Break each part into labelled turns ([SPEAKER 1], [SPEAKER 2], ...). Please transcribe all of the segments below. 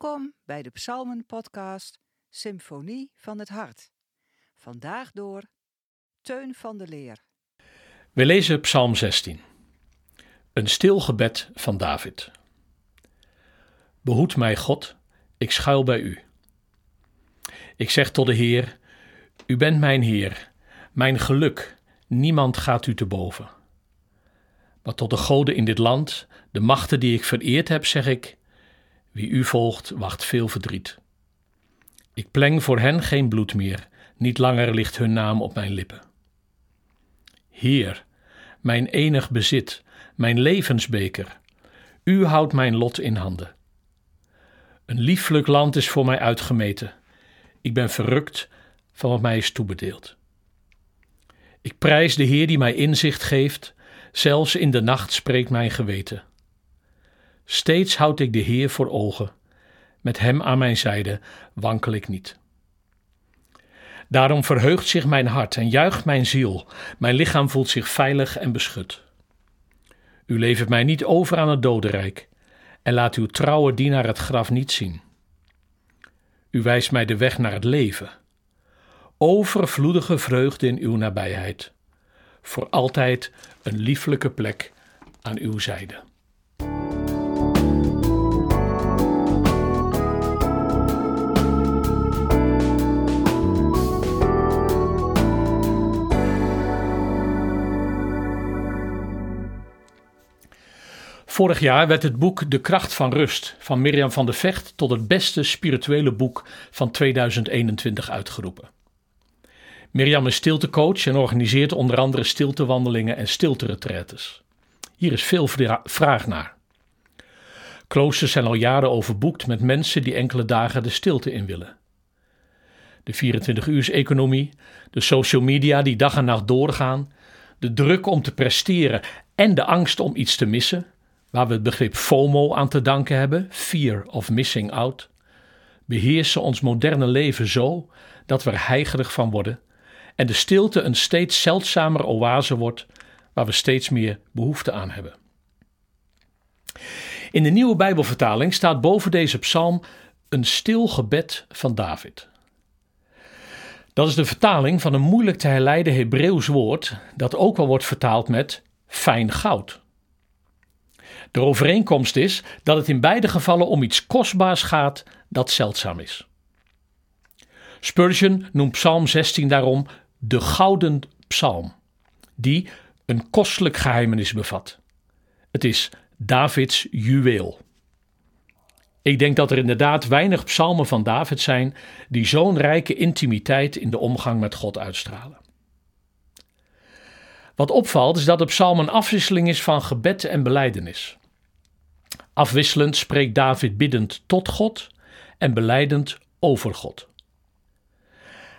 [SPEAKER 1] Welkom bij de Psalmen-podcast Symfonie van het Hart. Vandaag door Teun van de Leer.
[SPEAKER 2] We lezen Psalm 16. Een stil gebed van David. Behoed mij, God, ik schuil bij u. Ik zeg tot de Heer: U bent mijn Heer, mijn geluk, niemand gaat u te boven. Maar tot de goden in dit land, de machten die ik vereerd heb, zeg ik: wie u volgt, wacht veel verdriet. Ik pleng voor hen geen bloed meer, niet langer ligt hun naam op mijn lippen. Heer, mijn enig bezit, mijn levensbeker, u houdt mijn lot in handen. Een lieflijk land is voor mij uitgemeten. Ik ben verrukt van wat mij is toebedeeld. Ik prijs de Heer die mij inzicht geeft, zelfs in de nacht spreekt mijn geweten. Steeds houd ik de Heer voor ogen. Met Hem aan mijn zijde wankel ik niet. Daarom verheugt zich mijn hart en juicht mijn ziel. Mijn lichaam voelt zich veilig en beschut. U levert mij niet over aan het dodenrijk en laat uw trouwe dienaar het graf niet zien. U wijst mij de weg naar het leven. Overvloedige vreugde in uw nabijheid. Voor altijd een lieflijke plek aan uw zijde. Vorig jaar werd het boek De Kracht van Rust van Mirjam van der Vecht tot het beste spirituele boek van 2021 uitgeroepen. Mirjam is stiltecoach en organiseert onder andere stiltewandelingen en stilteretretes. Hier is veel vraag naar. Kloosters zijn al jaren overboekt met mensen die enkele dagen de stilte in willen. De 24-uurs-economie, de social media die dag en nacht doorgaan, de druk om te presteren en de angst om iets te missen – waar we het begrip FOMO aan te danken hebben, fear of missing out, beheersen ons moderne leven zo dat we er heigerig van worden en de stilte een steeds zeldzamer oase wordt waar we steeds meer behoefte aan hebben. In de nieuwe Bijbelvertaling staat boven deze psalm een stil gebed van David. Dat is de vertaling van een moeilijk te herleiden Hebreeuws woord dat ook wel wordt vertaald met fijn goud. De overeenkomst is dat het in beide gevallen om iets kostbaars gaat dat zeldzaam is. Spurgeon noemt Psalm 16 daarom de gouden psalm, die een kostelijk geheimenis bevat. Het is Davids juweel. Ik denk dat er inderdaad weinig psalmen van David zijn die zo'n rijke intimiteit in de omgang met God uitstralen. Wat opvalt is dat de psalm een afwisseling is van gebed en beleidenis. Afwisselend spreekt David biddend tot God en beleidend over God.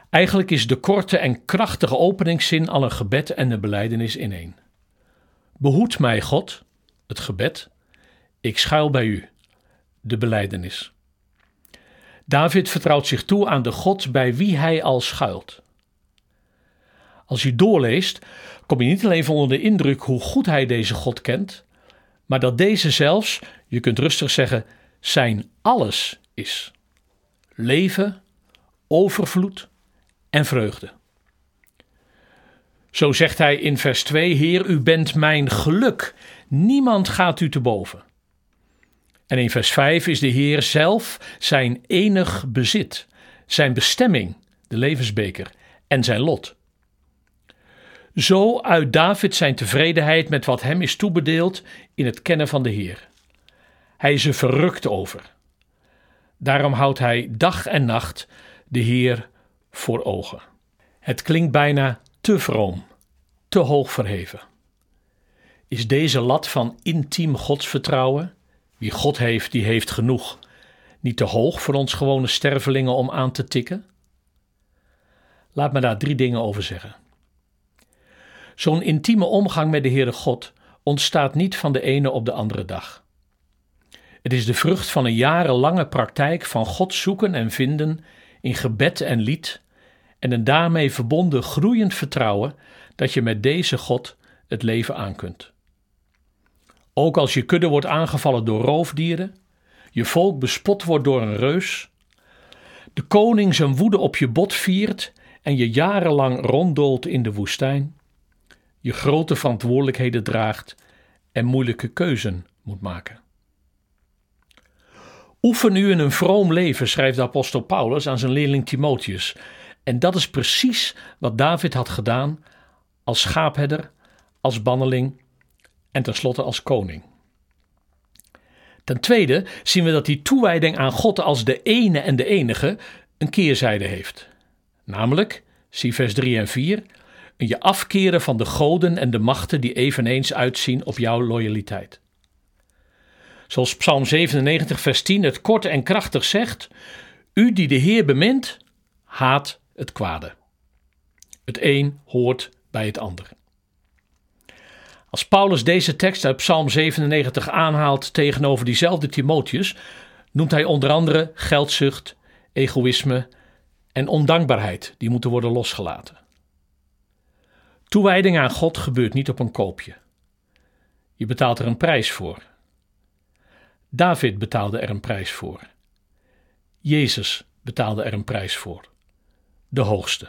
[SPEAKER 2] Eigenlijk is de korte en krachtige openingszin al een gebed en een beleidenis in één. Behoed mij, God, het gebed, ik schuil bij u, de beleidenis. David vertrouwt zich toe aan de God bij wie hij al schuilt. Als je doorleest, kom je niet alleen van onder de indruk hoe goed hij deze God kent, maar dat deze zelfs, je kunt rustig zeggen, zijn alles is. Leven, overvloed en vreugde. Zo zegt hij in vers 2: Heer, u bent mijn geluk. Niemand gaat u te boven. En in vers 5 is de Heer zelf zijn enig bezit, zijn bestemming, de levensbeker en zijn lot. Zo uit David zijn tevredenheid met wat hem is toebedeeld in het kennen van de Heer. Hij is er verrukt over. Daarom houdt hij dag en nacht de Heer voor ogen. Het klinkt bijna te vroom, te hoog verheven. Is deze lat van intiem godsvertrouwen, wie God heeft, die heeft genoeg, niet te hoog voor ons gewone stervelingen om aan te tikken? Laat me daar drie dingen over zeggen. Zo'n intieme omgang met de Heere God ontstaat niet van de ene op de andere dag. Het is de vrucht van een jarenlange praktijk van God zoeken en vinden in gebed en lied en een daarmee verbonden groeiend vertrouwen dat je met deze God het leven aan kunt. Ook als je kudde wordt aangevallen door roofdieren, je volk bespot wordt door een reus, de koning zijn woede op je bot viert en je jarenlang ronddoolt in de woestijn, je grote verantwoordelijkheden draagt en moeilijke keuzen moet maken. Oefen u in een vroom leven, schrijft de apostel Paulus aan zijn leerling Timotheus. En dat is precies wat David had gedaan als schaapherder, als banneling en tenslotte als koning. Ten tweede zien we dat die toewijding aan God als de ene en de enige een keerzijde heeft. Namelijk, zie vers 3 en 4, een je afkeren van de goden en de machten die eveneens uitzien op jouw loyaliteit. Zoals Psalm 97, vers 10 het kort en krachtig zegt: U die de Heer bemint, haat het kwade. Het een hoort bij het ander. Als Paulus deze tekst uit Psalm 97 aanhaalt tegenover diezelfde Timotheus, noemt hij onder andere geldzucht, egoïsme en ondankbaarheid die moeten worden losgelaten. Toewijding aan God gebeurt niet op een koopje. Je betaalt er een prijs voor. David betaalde er een prijs voor. Jezus betaalde er een prijs voor. De hoogste.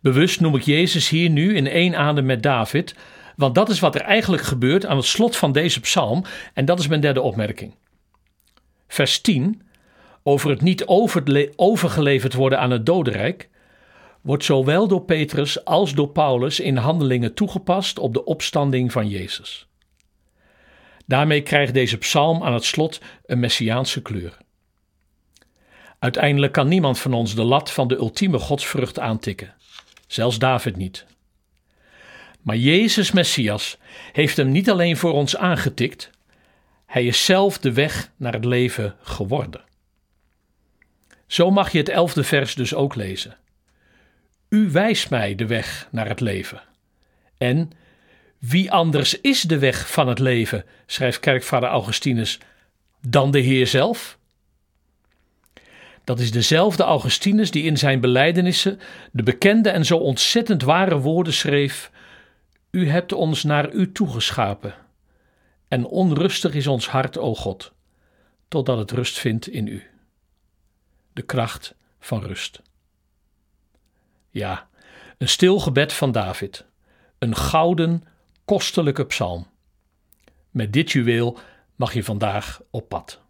[SPEAKER 2] Bewust noem ik Jezus hier nu in één adem met David, want dat is wat er eigenlijk gebeurt aan het slot van deze psalm en dat is mijn derde opmerking. Vers 10, over het niet overgeleverd worden aan het dodenrijk, wordt zowel door Petrus als door Paulus in handelingen toegepast op de opstanding van Jezus. Daarmee krijgt deze psalm aan het slot een messiaanse kleur. Uiteindelijk kan niemand van ons de lat van de ultieme godsvrucht aantikken, zelfs David niet. Maar Jezus Messias heeft hem niet alleen voor ons aangetikt, hij is zelf de weg naar het leven geworden. Zo mag je het elfde vers dus ook lezen. U wijst mij de weg naar het leven. En wie anders is de weg van het leven, schrijft kerkvader Augustinus, dan de Heer zelf? Dat is dezelfde Augustinus die in zijn belijdenissen de bekende en zo ontzettend ware woorden schreef: U hebt ons naar u toegeschapen, en onrustig is ons hart, o God, totdat het rust vindt in u. De kracht van rust. Ja, een stil gebed van David, een gouden, kostelijke psalm. Met dit juweel mag je vandaag op pad.